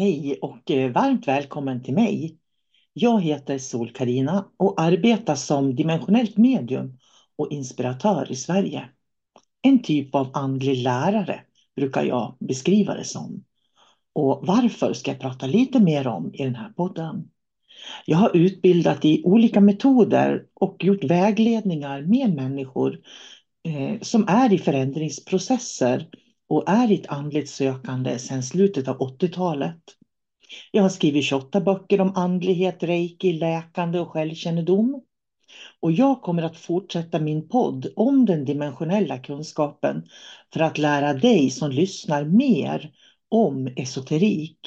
Hej och eh, varmt välkommen till mig. Jag heter sol karina och arbetar som dimensionellt medium och inspiratör i Sverige. En typ av andlig lärare brukar jag beskriva det som. Och varför ska jag prata lite mer om i den här podden. Jag har utbildat i olika metoder och gjort vägledningar med människor eh, som är i förändringsprocesser och är i ett andligt sökande sedan slutet av 80-talet. Jag har skrivit 28 böcker om andlighet, reiki, läkande och självkännedom. Och jag kommer att fortsätta min podd om den dimensionella kunskapen för att lära dig som lyssnar mer om esoterik.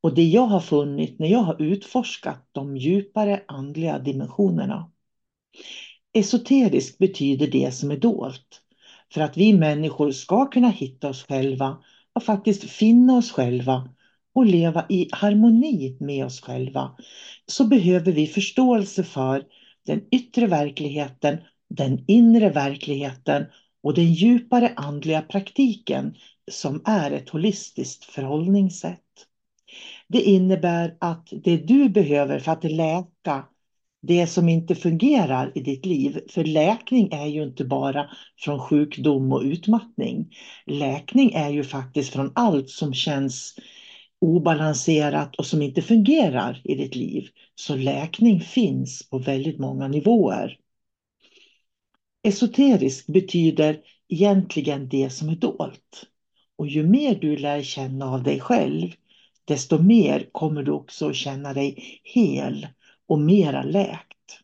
Och det jag har funnit när jag har utforskat de djupare andliga dimensionerna. Esoterisk betyder det som är dolt. För att vi människor ska kunna hitta oss själva och faktiskt finna oss själva och leva i harmoni med oss själva så behöver vi förståelse för den yttre verkligheten, den inre verkligheten och den djupare andliga praktiken som är ett holistiskt förhållningssätt. Det innebär att det du behöver för att läka det som inte fungerar i ditt liv. För läkning är ju inte bara från sjukdom och utmattning. Läkning är ju faktiskt från allt som känns obalanserat och som inte fungerar i ditt liv. Så läkning finns på väldigt många nivåer. Esoterisk betyder egentligen det som är dolt. Och ju mer du lär känna av dig själv, desto mer kommer du också känna dig hel och mera läkt.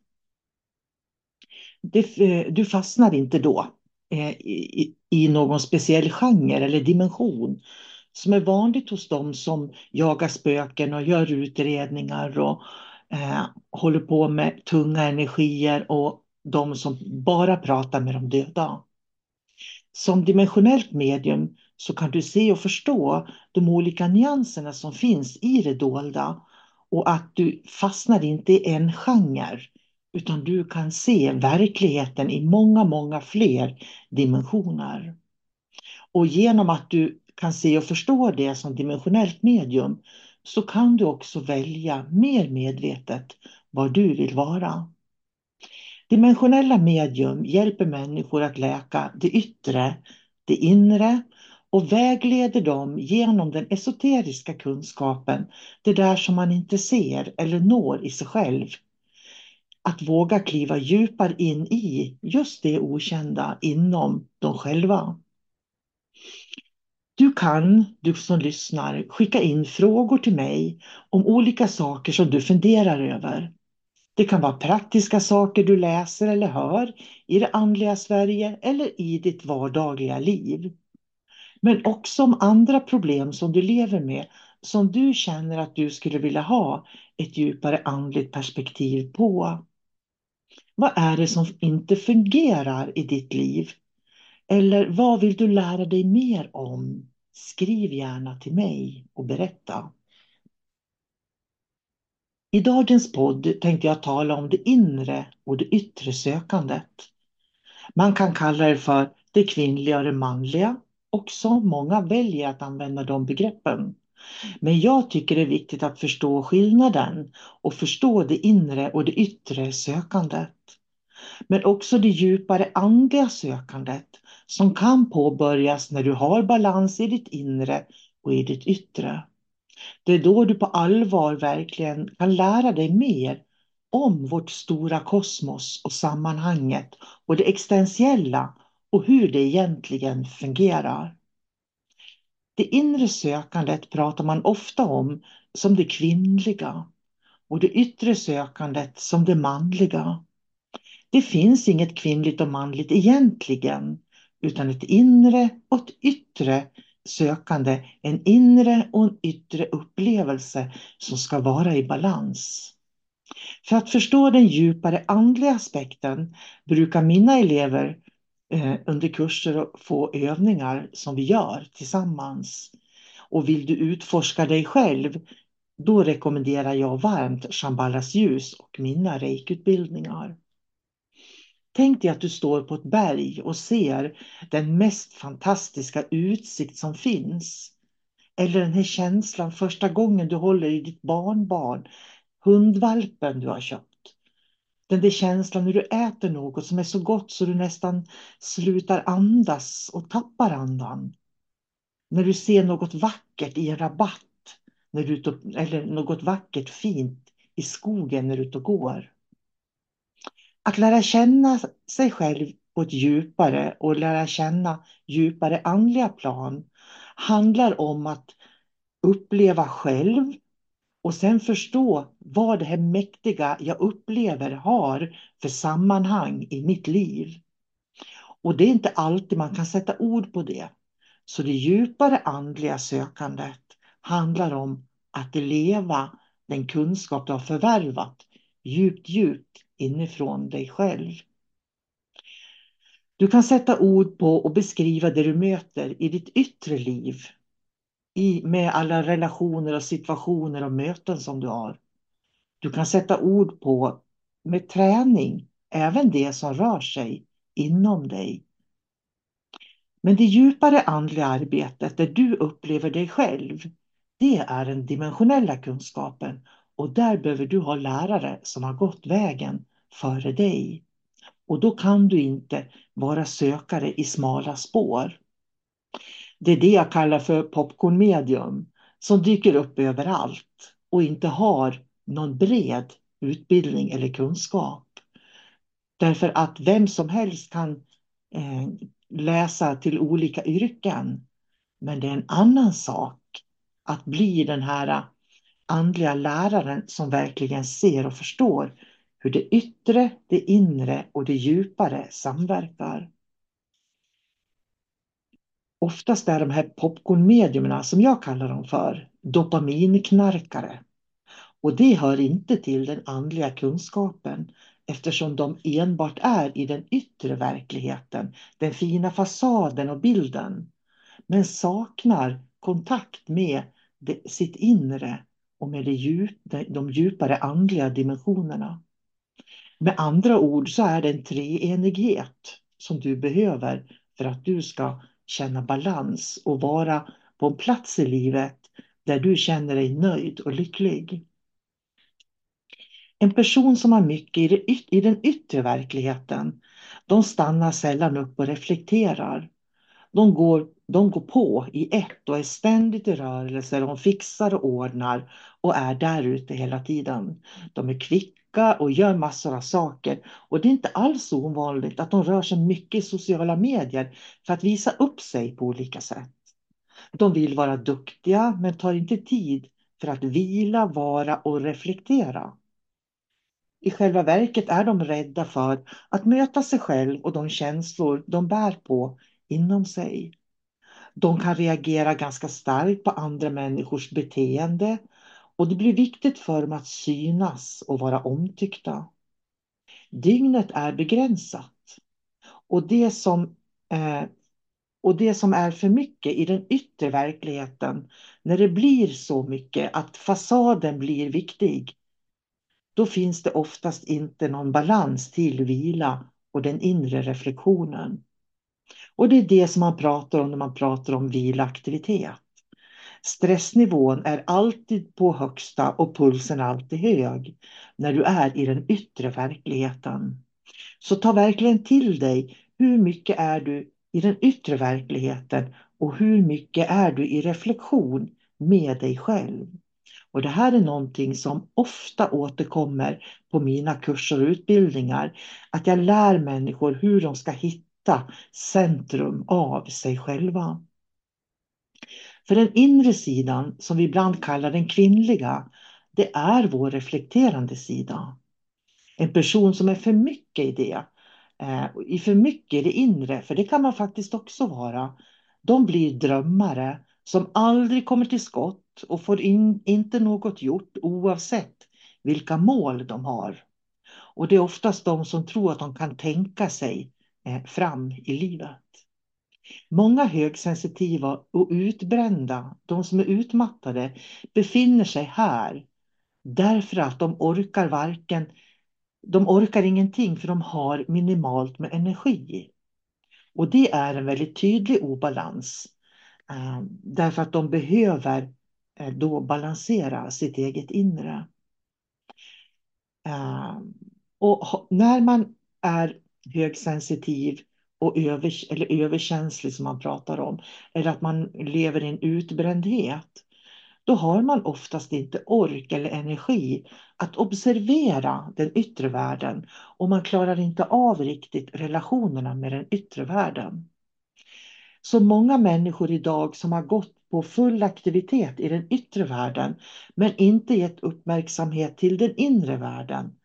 Eh, du fastnar inte då eh, i någon speciell genre eller dimension som är vanligt hos dem som jagar spöken och gör utredningar och eh, håller på med tunga energier och de som bara pratar med de döda. Som dimensionellt medium så kan du se och förstå de olika nyanserna som finns i det dolda och att du fastnar inte i en genre utan du kan se verkligheten i många, många fler dimensioner. Och genom att du kan se och förstå det som dimensionellt medium så kan du också välja mer medvetet vad du vill vara. Dimensionella medium hjälper människor att läka det yttre, det inre och vägleder dem genom den esoteriska kunskapen, det där som man inte ser eller når i sig själv. Att våga kliva djupare in i just det okända inom dem själva. Du kan, du som lyssnar, skicka in frågor till mig om olika saker som du funderar över. Det kan vara praktiska saker du läser eller hör i det andliga Sverige eller i ditt vardagliga liv. Men också om andra problem som du lever med som du känner att du skulle vilja ha ett djupare andligt perspektiv på. Vad är det som inte fungerar i ditt liv? Eller vad vill du lära dig mer om? Skriv gärna till mig och berätta. I dagens podd tänkte jag tala om det inre och det yttre sökandet. Man kan kalla det för det kvinnliga och det manliga och så Många väljer att använda de begreppen. Men jag tycker det är viktigt att förstå skillnaden och förstå det inre och det yttre sökandet. Men också det djupare andliga sökandet som kan påbörjas när du har balans i ditt inre och i ditt yttre. Det är då du på allvar verkligen kan lära dig mer om vårt stora kosmos och sammanhanget och det existentiella och hur det egentligen fungerar. Det inre sökandet pratar man ofta om som det kvinnliga och det yttre sökandet som det manliga. Det finns inget kvinnligt och manligt egentligen, utan ett inre och ett yttre sökande, en inre och en yttre upplevelse som ska vara i balans. För att förstå den djupare andliga aspekten brukar mina elever eh, under kurser och få övningar som vi gör tillsammans. Och vill du utforska dig själv, då rekommenderar jag varmt Shambhalas ljus och mina reikutbildningar. Tänk dig att du står på ett berg och ser den mest fantastiska utsikt som finns. Eller den här känslan första gången du håller i ditt barnbarn, hundvalpen du har köpt. Den där känslan när du äter något som är så gott så du nästan slutar andas och tappar andan. När du ser något vackert i en rabatt när du, eller något vackert fint i skogen när du är ute och går. Att lära känna sig själv på ett djupare och lära känna djupare andliga plan handlar om att uppleva själv och sen förstå vad det här mäktiga jag upplever har för sammanhang i mitt liv. Och det är inte alltid man kan sätta ord på det. Så det djupare andliga sökandet handlar om att leva den kunskap du har förvärvat djupt, djupt inifrån dig själv. Du kan sätta ord på och beskriva det du möter i ditt yttre liv. I, med alla relationer och situationer och möten som du har. Du kan sätta ord på med träning, även det som rör sig inom dig. Men det djupare andliga arbetet där du upplever dig själv, det är den dimensionella kunskapen och där behöver du ha lärare som har gått vägen före dig. Och då kan du inte vara sökare i smala spår. Det är det jag kallar för popcornmedium som dyker upp överallt och inte har någon bred utbildning eller kunskap. Därför att vem som helst kan eh, läsa till olika yrken. Men det är en annan sak att bli den här andliga läraren som verkligen ser och förstår hur det yttre, det inre och det djupare samverkar. Oftast är de här popcornmediumerna, som jag kallar dem för, dopaminknarkare. Och det hör inte till den andliga kunskapen eftersom de enbart är i den yttre verkligheten, den fina fasaden och bilden, men saknar kontakt med det, sitt inre och med det djup, de djupare andliga dimensionerna. Med andra ord så är det en treenighet som du behöver för att du ska känna balans och vara på en plats i livet där du känner dig nöjd och lycklig. En person som har mycket i, den yttre verkligheten, de stannar sällan upp och reflekterar. De går, de går på i ett och är ständigt i rörelse. De fixar och ordnar och är där ute hela tiden. De är kvicka och gör massor av saker. Och det är inte alls ovanligt att de rör sig mycket i sociala medier för att visa upp sig på olika sätt. De vill vara duktiga men tar inte tid för att vila, vara och reflektera. I själva verket är de rädda för att möta sig själv och de känslor de bär på inom sig. De kan reagera ganska starkt på andra människors beteende och det blir viktigt för dem att synas och vara omtyckta. Dygnet är begränsat och det som, eh, och det som är för mycket i den yttre verkligheten, när det blir så mycket att fasaden blir viktig, då finns det oftast inte någon balans till vila och den inre reflektionen. Och det är det som man pratar om när man pratar om vilaktivitet. Stressnivån är alltid på högsta och pulsen alltid hög när du är i den yttre verkligheten. Så ta verkligen till dig hur mycket är du i den yttre verkligheten och hur mycket är du i reflektion med dig själv. Och det här är någonting som ofta återkommer på mina kurser och utbildningar. Att jag lär människor hur de ska hitta centrum av sig själva. För den inre sidan, som vi ibland kallar den kvinnliga, det är vår reflekterande sida. En person som är för mycket i det, eh, i för mycket i det inre, för det kan man faktiskt också vara, de blir drömmare som aldrig kommer till skott och får in, inte något gjort oavsett vilka mål de har. Och det är oftast de som tror att de kan tänka sig eh, fram i livet. Många högsensitiva och utbrända, de som är utmattade, befinner sig här därför att de orkar varken, de orkar ingenting för de har minimalt med energi. Och det är en väldigt tydlig obalans eh, därför att de behöver eh, då balansera sitt eget inre. Eh, och när man är högsensitiv och över, eller överkänslig som man pratar om, eller att man lever i en utbrändhet, då har man oftast inte ork eller energi att observera den yttre världen och man klarar inte av riktigt relationerna med den yttre världen. Så många människor idag som har gått på full aktivitet i den yttre världen men inte gett uppmärksamhet till den inre världen,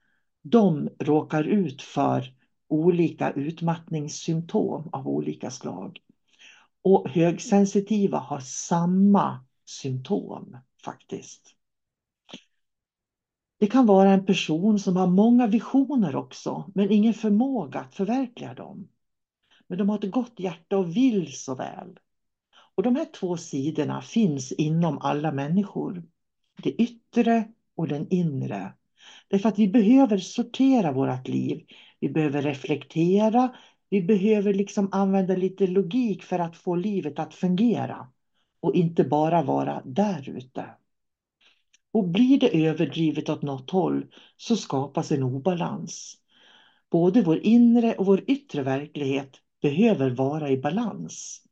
de råkar ut för olika utmattningssymptom av olika slag. Och högsensitiva har samma symptom faktiskt. Det kan vara en person som har många visioner också, men ingen förmåga att förverkliga dem. Men de har ett gott hjärta och vill så väl. Och de här två sidorna finns inom alla människor. Det yttre och den inre. Därför att vi behöver sortera vårt liv. Vi behöver reflektera. Vi behöver liksom använda lite logik för att få livet att fungera. Och inte bara vara där ute. Och blir det överdrivet åt något håll så skapas en obalans. Både vår inre och vår yttre verklighet behöver vara i balans.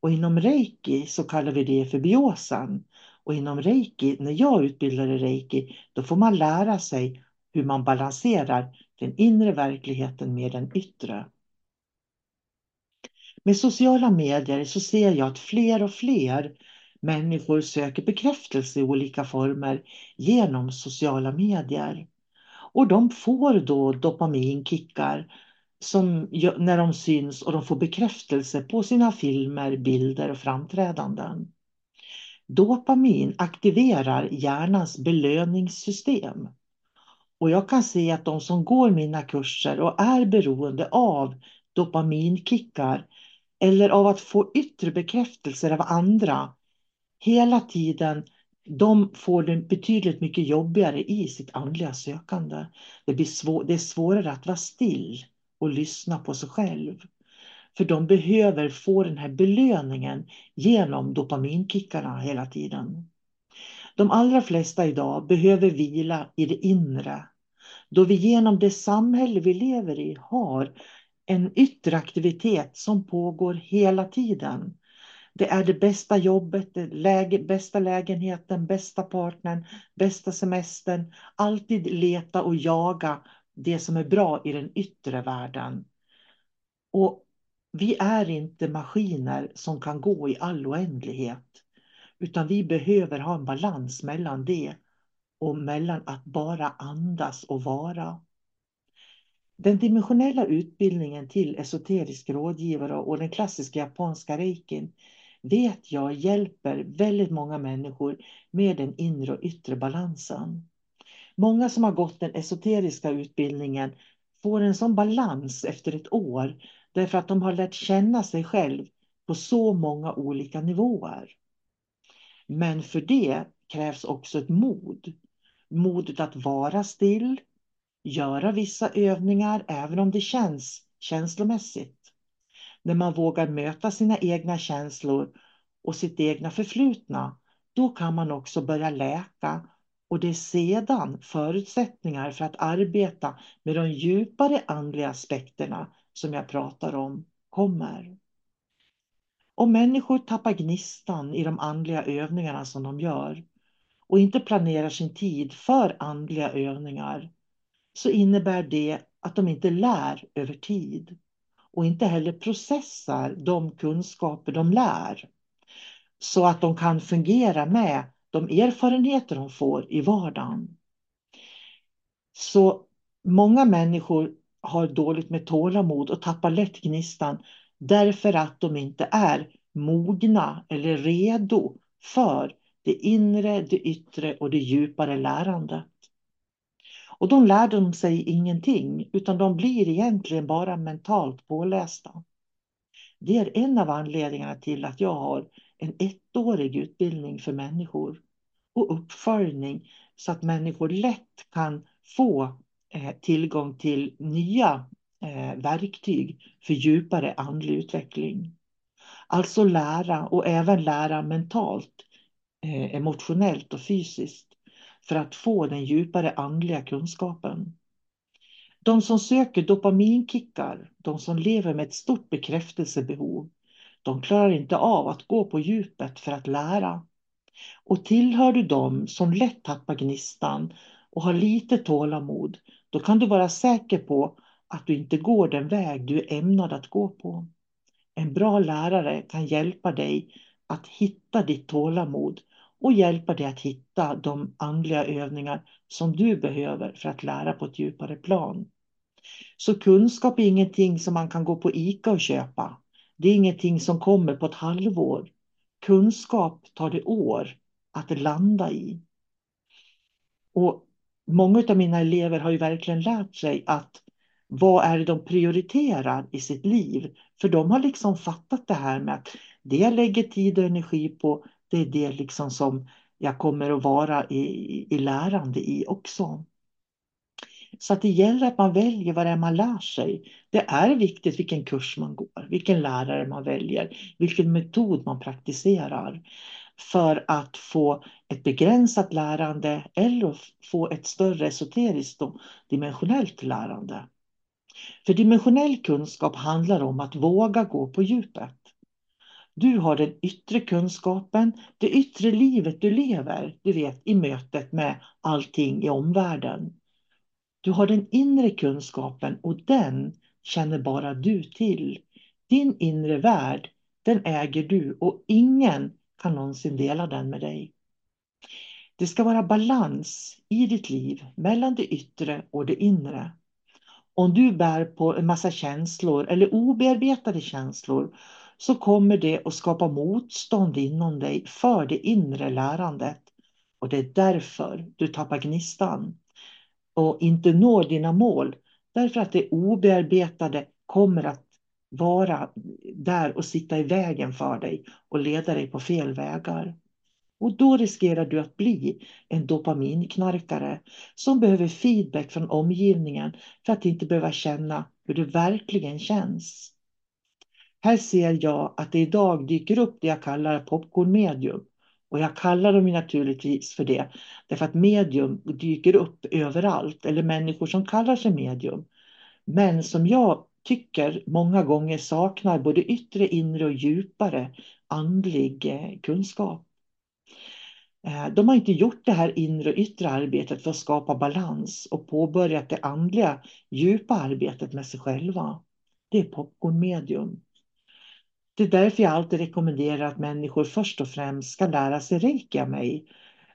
Och inom reiki så kallar vi det för biosan. Och inom reiki, när jag utbildar i reiki, då får man lära sig hur man balanserar den inre verkligheten med den yttre. Med sociala medier så ser jag att fler och fler människor söker bekräftelse i olika former genom sociala medier. Och de får då dopaminkickar som, när de syns och de får bekräftelse på sina filmer, bilder och framträdanden. Dopamin aktiverar hjärnans belöningssystem. Och jag kan se att de som går mina kurser och är beroende av dopaminkickar eller av att få yttre bekräftelser av andra hela tiden, de får det betydligt mycket jobbigare i sitt andliga sökande. Det, blir svår, det är svårare att vara still och lyssna på sig själv. För de behöver få den här belöningen genom dopaminkickarna hela tiden. De allra flesta idag behöver vila i det inre. Då vi genom det samhälle vi lever i har en yttre aktivitet som pågår hela tiden. Det är det bästa jobbet, det läge, bästa lägenheten, bästa partnern, bästa semestern. Alltid leta och jaga det som är bra i den yttre världen. Och vi är inte maskiner som kan gå i all oändlighet. Utan vi behöver ha en balans mellan det och mellan att bara andas och vara. Den dimensionella utbildningen till esoterisk rådgivare och den klassiska japanska reikin vet jag hjälper väldigt många människor med den inre och yttre balansen. Många som har gått den esoteriska utbildningen får en sån balans efter ett år därför att de har lärt känna sig själv på så många olika nivåer. Men för det krävs också ett mod. Modet att vara still, göra vissa övningar även om det känns känslomässigt. När man vågar möta sina egna känslor och sitt egna förflutna, då kan man också börja läka och det är sedan förutsättningar för att arbeta med de djupare andliga aspekterna som jag pratar om kommer. Om människor tappar gnistan i de andliga övningarna som de gör. Och inte planerar sin tid för andliga övningar. Så innebär det att de inte lär över tid. Och inte heller processar de kunskaper de lär. Så att de kan fungera med de erfarenheter de får i vardagen. Så många människor har dåligt med tålamod och tappar lätt gnistan därför att de inte är mogna eller redo för det inre, det yttre och det djupare lärandet. Och då lär de sig ingenting utan de blir egentligen bara mentalt pålästa. Det är en av anledningarna till att jag har en ettårig utbildning för människor och uppföljning så att människor lätt kan få eh, tillgång till nya Eh, verktyg för djupare andlig utveckling. Alltså lära och även lära mentalt, eh, emotionellt och fysiskt för att få den djupare andliga kunskapen. De som söker dopaminkickar, de som lever med ett stort bekräftelsebehov, de klarar inte av att gå på djupet för att lära. Och tillhör du dem som lätt tappar gnistan och har lite tålamod, då kan du vara säker på att du inte går den väg du är ämnad att gå på. En bra lärare kan hjälpa dig att hitta ditt tålamod och hjälpa dig att hitta de andliga övningar som du behöver för att lära på ett djupare plan. Så kunskap är ingenting som man kan gå på ICA och köpa. Det är ingenting som kommer på ett halvår. Kunskap tar det år att landa i. Och många av mina elever har ju verkligen lärt sig att vad är det de prioriterar i sitt liv? För de har liksom fattat det här med att det jag lägger tid och energi på, det är det liksom som jag kommer att vara i, i lärande i också. Så att det gäller att man väljer vad det är man lär sig. Det är viktigt vilken kurs man går, vilken lärare man väljer, vilken metod man praktiserar för att få ett begränsat lärande eller få ett större esoteriskt och dimensionellt lärande. För dimensionell kunskap handlar om att våga gå på djupet. Du har den yttre kunskapen, det yttre livet du lever, du vet, i mötet med allting i omvärlden. Du har den inre kunskapen och den känner bara du till. Din inre värld, den äger du och ingen kan någonsin dela den med dig. Det ska vara balans i ditt liv mellan det yttre och det inre. Om du bär på en massa känslor eller obearbetade känslor så kommer det att skapa motstånd inom dig för det inre lärandet. Och det är därför du tappar gnistan och inte når dina mål. Därför att det obearbetade kommer att vara där och sitta i vägen för dig och leda dig på fel vägar. Och då riskerar du att bli en dopaminknarkare som behöver feedback från omgivningen för att inte behöva känna hur det verkligen känns. Här ser jag att det idag dyker upp det jag kallar popcornmedium. Och jag kallar dem naturligtvis för det, därför att medium dyker upp överallt, eller människor som kallar sig medium. Men som jag tycker många gånger saknar både yttre, inre och djupare andlig eh, kunskap. Eh, de har inte gjort det här inre och yttre arbetet för att skapa balans och påbörjat det andliga djupa arbetet med sig själva. Det är popcornmedium. Det är därför jag alltid rekommenderar att människor först och främst ska lära sig reiki av mig.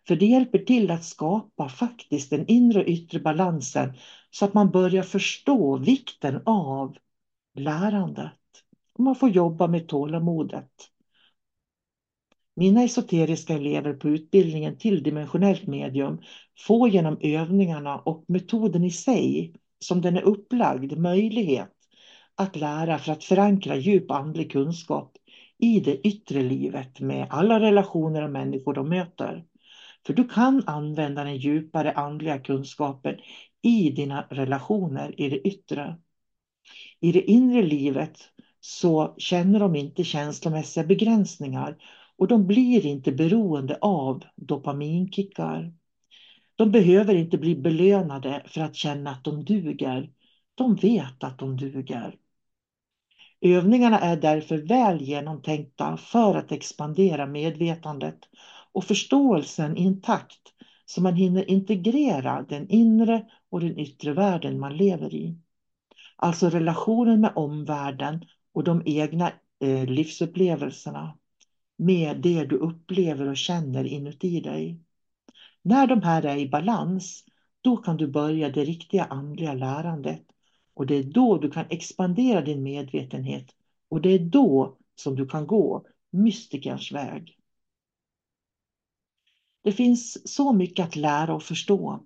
För det hjälper till att skapa faktiskt den inre och yttre balansen så att man börjar förstå vikten av lärandet. Och man får jobba med tålamodet. Mina esoteriska elever på utbildningen till dimensionellt medium får genom övningarna och metoden i sig, som den är upplagd, möjlighet att lära för att förankra djup andlig kunskap i det yttre livet med alla relationer och människor de möter. För du kan använda den djupare andliga kunskapen i dina relationer i det yttre. I det inre livet så känner de inte känslomässiga begränsningar och de blir inte beroende av dopaminkickar. De behöver inte bli belönade för att känna att de duger. De vet att de duger. Övningarna är därför väl genomtänkta för att expandera medvetandet och förståelsen intakt så man hinner integrera den inre och den yttre världen man lever i. Alltså relationen med omvärlden och de egna eh, livsupplevelserna med det du upplever och känner inuti dig. När de här är i balans, då kan du börja det riktiga andliga lärandet och det är då du kan expandera din medvetenhet och det är då som du kan gå mystikerns väg. Det finns så mycket att lära och förstå.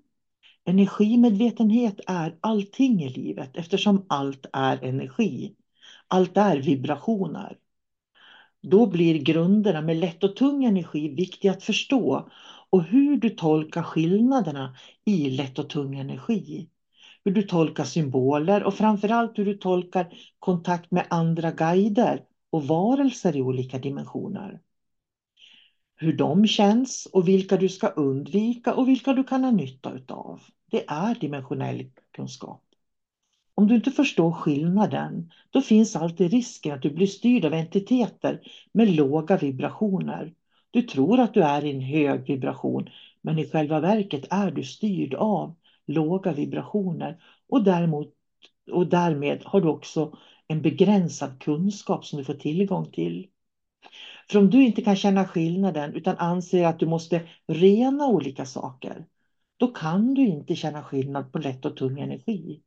Energimedvetenhet är allting i livet eftersom allt är energi. Allt är vibrationer. Då blir grunderna med lätt och tung energi viktiga att förstå och hur du tolkar skillnaderna i lätt och tung energi. Hur du tolkar symboler och framförallt hur du tolkar kontakt med andra guider och varelser i olika dimensioner. Hur de känns och vilka du ska undvika och vilka du kan ha nytta utav. Det är dimensionell kunskap. Om du inte förstår skillnaden, då finns alltid risken att du blir styrd av entiteter med låga vibrationer. Du tror att du är i en hög vibration, men i själva verket är du styrd av låga vibrationer och, däremot, och därmed har du också en begränsad kunskap som du får tillgång till. För om du inte kan känna skillnaden utan anser att du måste rena olika saker, då kan du inte känna skillnad på lätt och tung energi.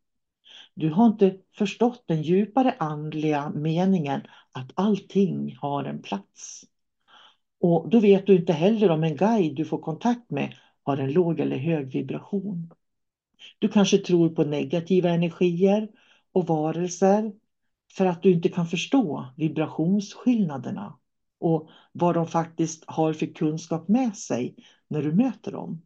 Du har inte förstått den djupare andliga meningen att allting har en plats. Och då vet du inte heller om en guide du får kontakt med har en låg eller hög vibration. Du kanske tror på negativa energier och varelser för att du inte kan förstå vibrationsskillnaderna och vad de faktiskt har för kunskap med sig när du möter dem.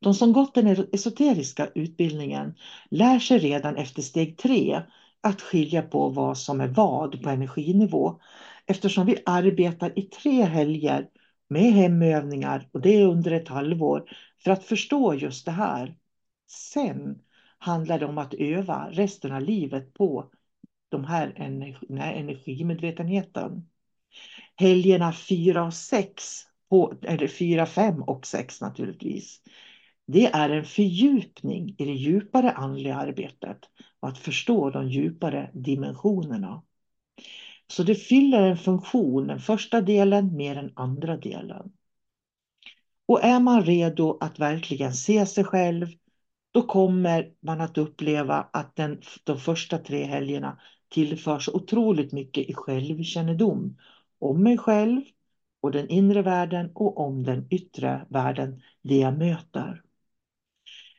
De som gått den esoteriska utbildningen lär sig redan efter steg tre att skilja på vad som är vad på energinivå eftersom vi arbetar i tre helger med hemövningar och det är under ett halvår för att förstå just det här. Sen handlar det om att öva resten av livet på de här energi, energimedvetenheten. Helgerna 4 och 6, eller 4, 5 och 6 naturligtvis, det är en fördjupning i det djupare andliga arbetet och att förstå de djupare dimensionerna. Så det fyller en funktion, den första delen mer än andra delen. Och är man redo att verkligen se sig själv, då kommer man att uppleva att den, de första tre helgerna tillförs otroligt mycket i självkännedom om mig själv och den inre världen och om den yttre världen, det jag möter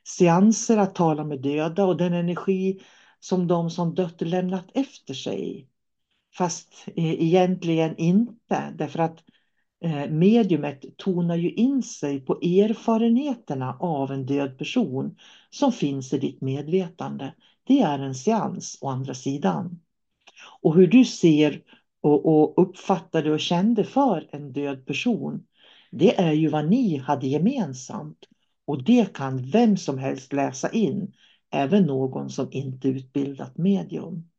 seanser att tala med döda och den energi som de som dött lämnat efter sig. Fast eh, egentligen inte, därför att eh, mediumet tonar ju in sig på erfarenheterna av en död person som finns i ditt medvetande. Det är en seans å andra sidan. Och hur du ser och, och uppfattade och kände för en död person, det är ju vad ni hade gemensamt. Och det kan vem som helst läsa in, även någon som inte utbildat medium.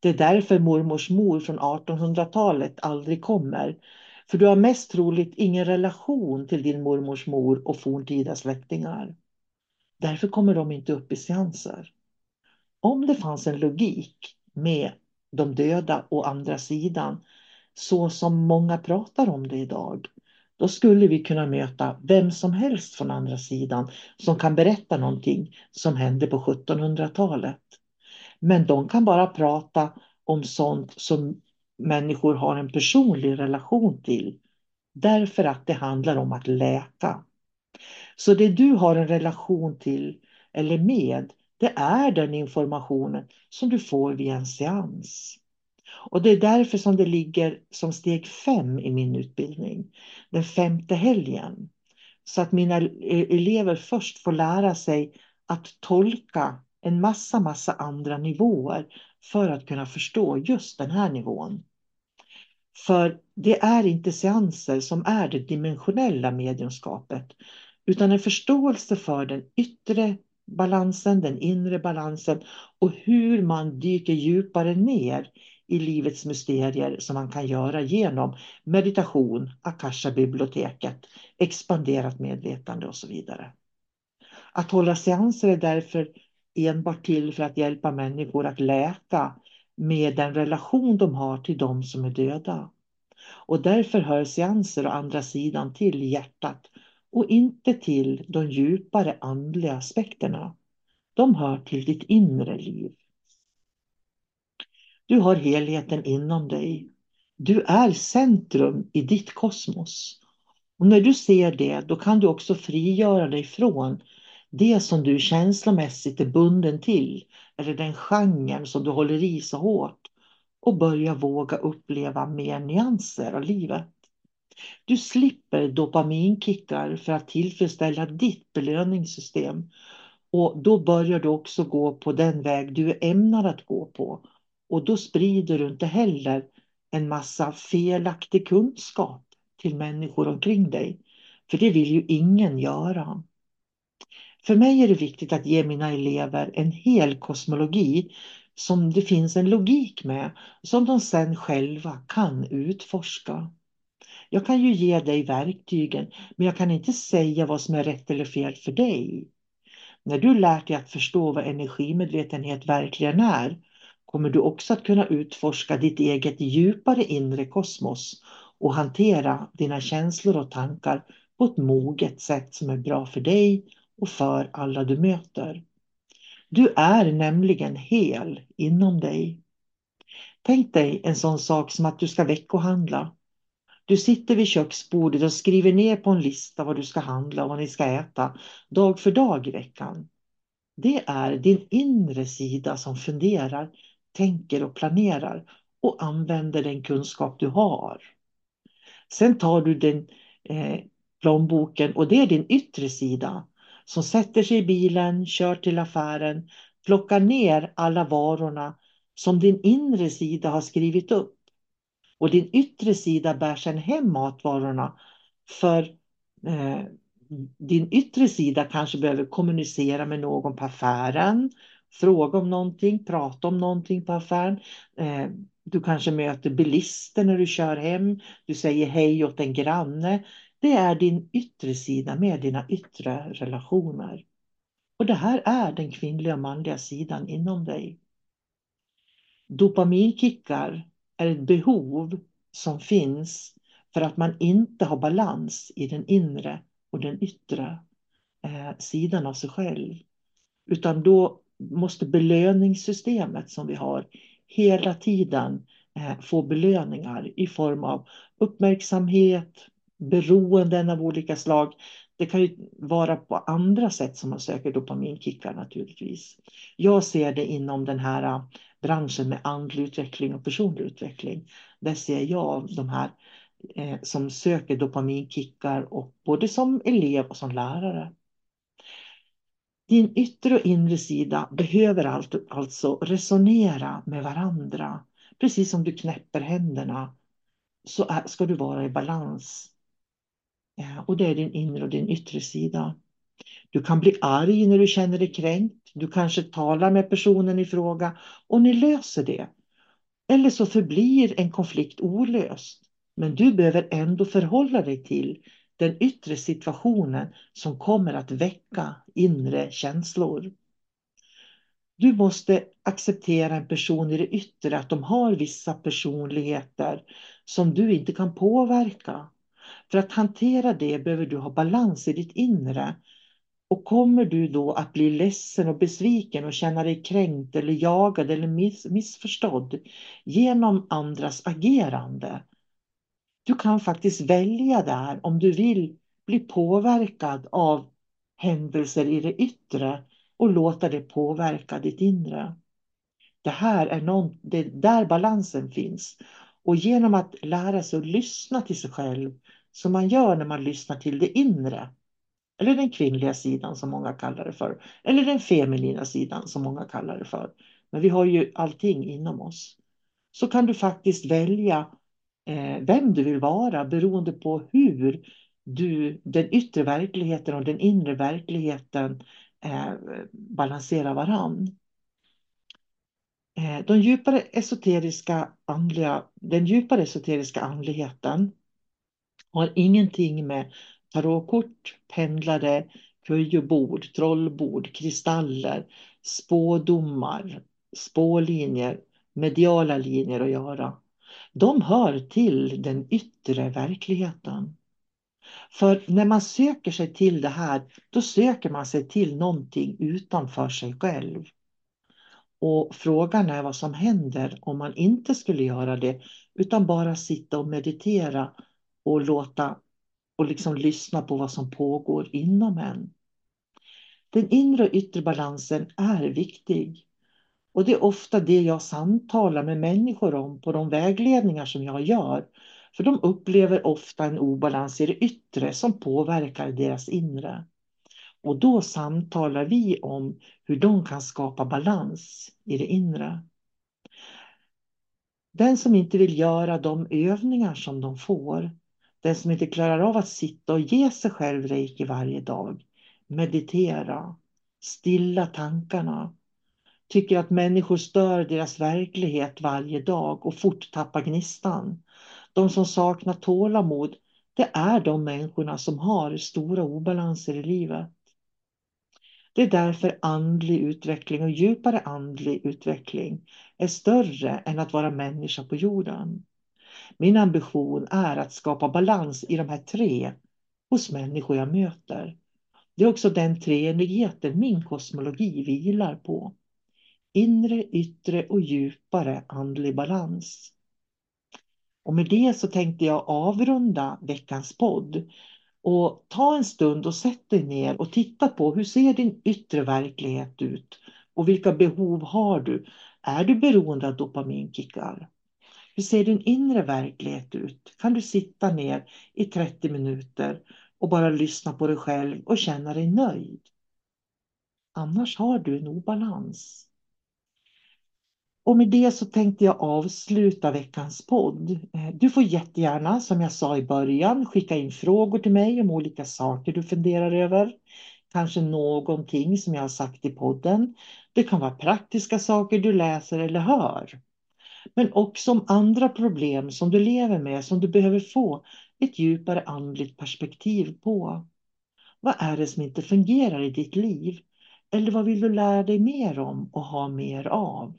Det är därför mormors mor från 1800-talet aldrig kommer. För du har mest troligt ingen relation till din mormors mor och forntida släktingar. Därför kommer de inte upp i seanser. Om det fanns en logik med de döda och andra sidan, så som många pratar om det idag, då skulle vi kunna möta vem som helst från andra sidan som kan berätta någonting som hände på 1700-talet. Men de kan bara prata om sånt som människor har en personlig relation till. Därför att det handlar om att läka. Så det du har en relation till eller med, det är den informationen som du får vid en seans. Och det är därför som det ligger som steg fem i min utbildning, den femte helgen. Så att mina e-, elever först får lära sig att tolka en massa, massa andra nivåer för att kunna förstå just den här nivån. För det är inte seanser som är det dimensionella mediumskapet, utan en förståelse för den yttre balansen, den inre balansen och hur man dyker djupare ner i livets mysterier som man kan göra genom meditation, Akasha-biblioteket, expanderat medvetande och så vidare. Att hålla seanser är därför enbart till för att hjälpa människor att läka med den relation de har till de som är döda. Och därför hör seanser å andra sidan till hjärtat och inte till de djupare andliga aspekterna. De hör till ditt inre liv. Du har helheten inom dig. Du är centrum i ditt kosmos. Och när du ser det, då kan du också frigöra dig från det som du känslomässigt är bunden till, eller den genren som du håller i så hårt och börja våga uppleva mer nyanser av livet. Du slipper dopaminkickar för att tillfredsställa ditt belöningssystem och då börjar du också gå på den väg du är ämnad att gå på och då sprider du inte heller en massa felaktig kunskap till människor omkring dig. För det vill ju ingen göra. För mig är det viktigt att ge mina elever en hel kosmologi som det finns en logik med, som de sen själva kan utforska. Jag kan ju ge dig verktygen, men jag kan inte säga vad som är rätt eller fel för dig. När du lärt dig att förstå vad energimedvetenhet verkligen är, kommer du också att kunna utforska ditt eget djupare inre kosmos och hantera dina känslor och tankar på ett moget sätt som är bra för dig och för alla du möter. Du är nämligen hel inom dig. Tänk dig en sån sak som att du ska veckohandla. Du sitter vid köksbordet och skriver ner på en lista vad du ska handla och vad ni ska äta dag för dag i veckan. Det är din inre sida som funderar, tänker och planerar och använder den kunskap du har. Sen tar du den eh, plånboken och det är din yttre sida som sätter sig i bilen, kör till affären, plockar ner alla varorna som din inre sida har skrivit upp. Och din yttre sida bär sedan hem matvarorna för eh, din yttre sida kanske behöver kommunicera med någon på affären, fråga om någonting, prata om någonting på affären. Eh, du kanske möter bilister när du kör hem, du säger hej åt en granne. Det är din yttre sida med dina yttre relationer. Och det här är den kvinnliga och manliga sidan inom dig. Dopaminkickar är ett behov som finns för att man inte har balans i den inre och den yttre eh, sidan av sig själv. Utan då måste belöningssystemet som vi har hela tiden eh, få belöningar i form av uppmärksamhet, beroenden av olika slag. Det kan ju vara på andra sätt som man söker dopaminkickar naturligtvis. Jag ser det inom den här eh, branschen med andlig utveckling och personlig utveckling. Där ser jag de här eh, som söker dopaminkickar och både som elev och som lärare. Din yttre och inre sida behöver alltså resonera med varandra. Precis som du knäpper händerna så ska du vara i balans eh, och det är din inre och din yttre sida. Du kan bli arg när du känner dig kränkt. Du kanske talar med personen i fråga och ni löser det. Eller så förblir en konflikt olöst. Men du behöver ändå förhålla dig till den yttre situationen som kommer att väcka inre känslor. Du måste acceptera en person i det yttre, att de har vissa personligheter som du inte kan påverka. För att hantera det behöver du ha balans i ditt inre. Och kommer du då att bli ledsen och besviken och känna dig kränkt eller jagad eller miss missförstådd genom andras agerande. Du kan faktiskt välja där om du vill bli påverkad av händelser i det yttre och låta det påverka ditt inre. Det här är någon, det är där balansen finns. Och genom att lära sig att lyssna till sig själv som man gör när man lyssnar till det inre eller den kvinnliga sidan som många kallar det för, eller den feminina sidan som många kallar det för. Men vi har ju allting inom oss. Så kan du faktiskt välja Eh, vem du vill vara beroende på hur du, den yttre verkligheten och den inre verkligheten eh, balanserar varann. Eh, de djupare esoteriska andliga, den djupare esoteriska andligheten har ingenting med tarotkort, pendlare, kujobord, trollbord, kristaller, spådomar, spålinjer, mediala linjer att göra. De hör till den yttre verkligheten. För när man söker sig till det här, då söker man sig till någonting utanför sig själv. Och frågan är vad som händer om man inte skulle göra det, utan bara sitta och meditera och låta och liksom lyssna på vad som pågår inom en. Den inre och yttre balansen är viktig. Och det är ofta det jag samtalar med människor om på de vägledningar som jag gör. För de upplever ofta en obalans i det yttre som påverkar deras inre. Och då samtalar vi om hur de kan skapa balans i det inre. Den som inte vill göra de övningar som de får, den som inte klarar av att sitta och ge sig själv reiki varje dag, meditera, stilla tankarna, tycker att människor stör deras verklighet varje dag och fort tappar gnistan. De som saknar tålamod, det är de människorna som har stora obalanser i livet. Det är därför andlig utveckling och djupare andlig utveckling är större än att vara människa på jorden. Min ambition är att skapa balans i de här tre hos människor jag möter. Det är också den treenigheten min kosmologi vilar på. Inre, yttre och djupare andlig balans. Och med det så tänkte jag avrunda veckans podd och ta en stund och sätt dig ner och titta på hur ser din yttre verklighet ut och vilka behov har du? Är du beroende av dopaminkickar? Hur ser din inre verklighet ut? Kan du sitta ner i 30 minuter och bara lyssna på dig själv och känna dig nöjd? Annars har du en obalans. Och med det så tänkte jag avsluta veckans podd. Eh, du får jättegärna, som jag sa i början, skicka in frågor till mig om olika saker du funderar över. Kanske någonting som jag har sagt i podden. Det kan vara praktiska saker du läser eller hör. Men också om andra problem som du lever med som du behöver få ett djupare andligt perspektiv på. Vad är det som inte fungerar i ditt liv? Eller vad vill du lära dig mer om och ha mer av?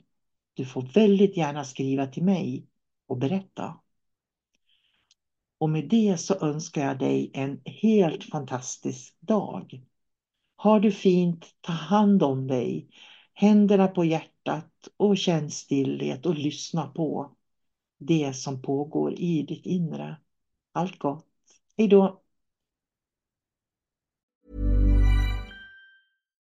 Du får väldigt gärna skriva till mig och berätta. Och med det så önskar jag dig en helt fantastisk dag. Har du fint, ta hand om dig. Händerna på hjärtat och känn stillhet och lyssna på det som pågår i ditt inre. Allt gott. Hej då!